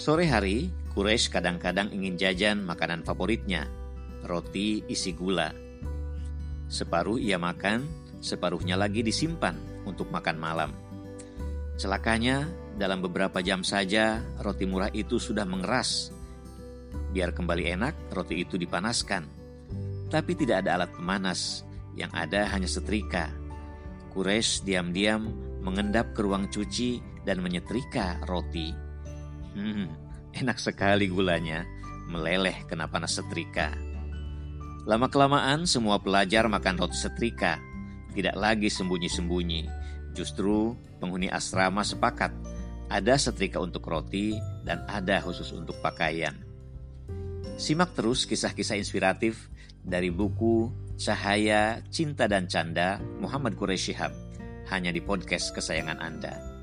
Sore hari, Quraisy kadang-kadang ingin jajan makanan favoritnya, roti isi gula. Separuh ia makan, separuhnya lagi disimpan untuk makan malam. Celakanya, dalam beberapa jam saja roti murah itu sudah mengeras. Biar kembali enak, roti itu dipanaskan. Tapi tidak ada alat pemanas, yang ada hanya setrika. Quraisy diam-diam mengendap ke ruang cuci dan menyetrika roti. Hmm, enak sekali gulanya, meleleh kena panas setrika. Lama-kelamaan semua pelajar makan roti setrika, tidak lagi sembunyi-sembunyi. Justru penghuni asrama sepakat, ada setrika untuk roti dan ada khusus untuk pakaian. Simak terus kisah-kisah inspiratif dari buku Cahaya, Cinta dan Canda Muhammad Quraisy Shihab hanya di podcast kesayangan Anda.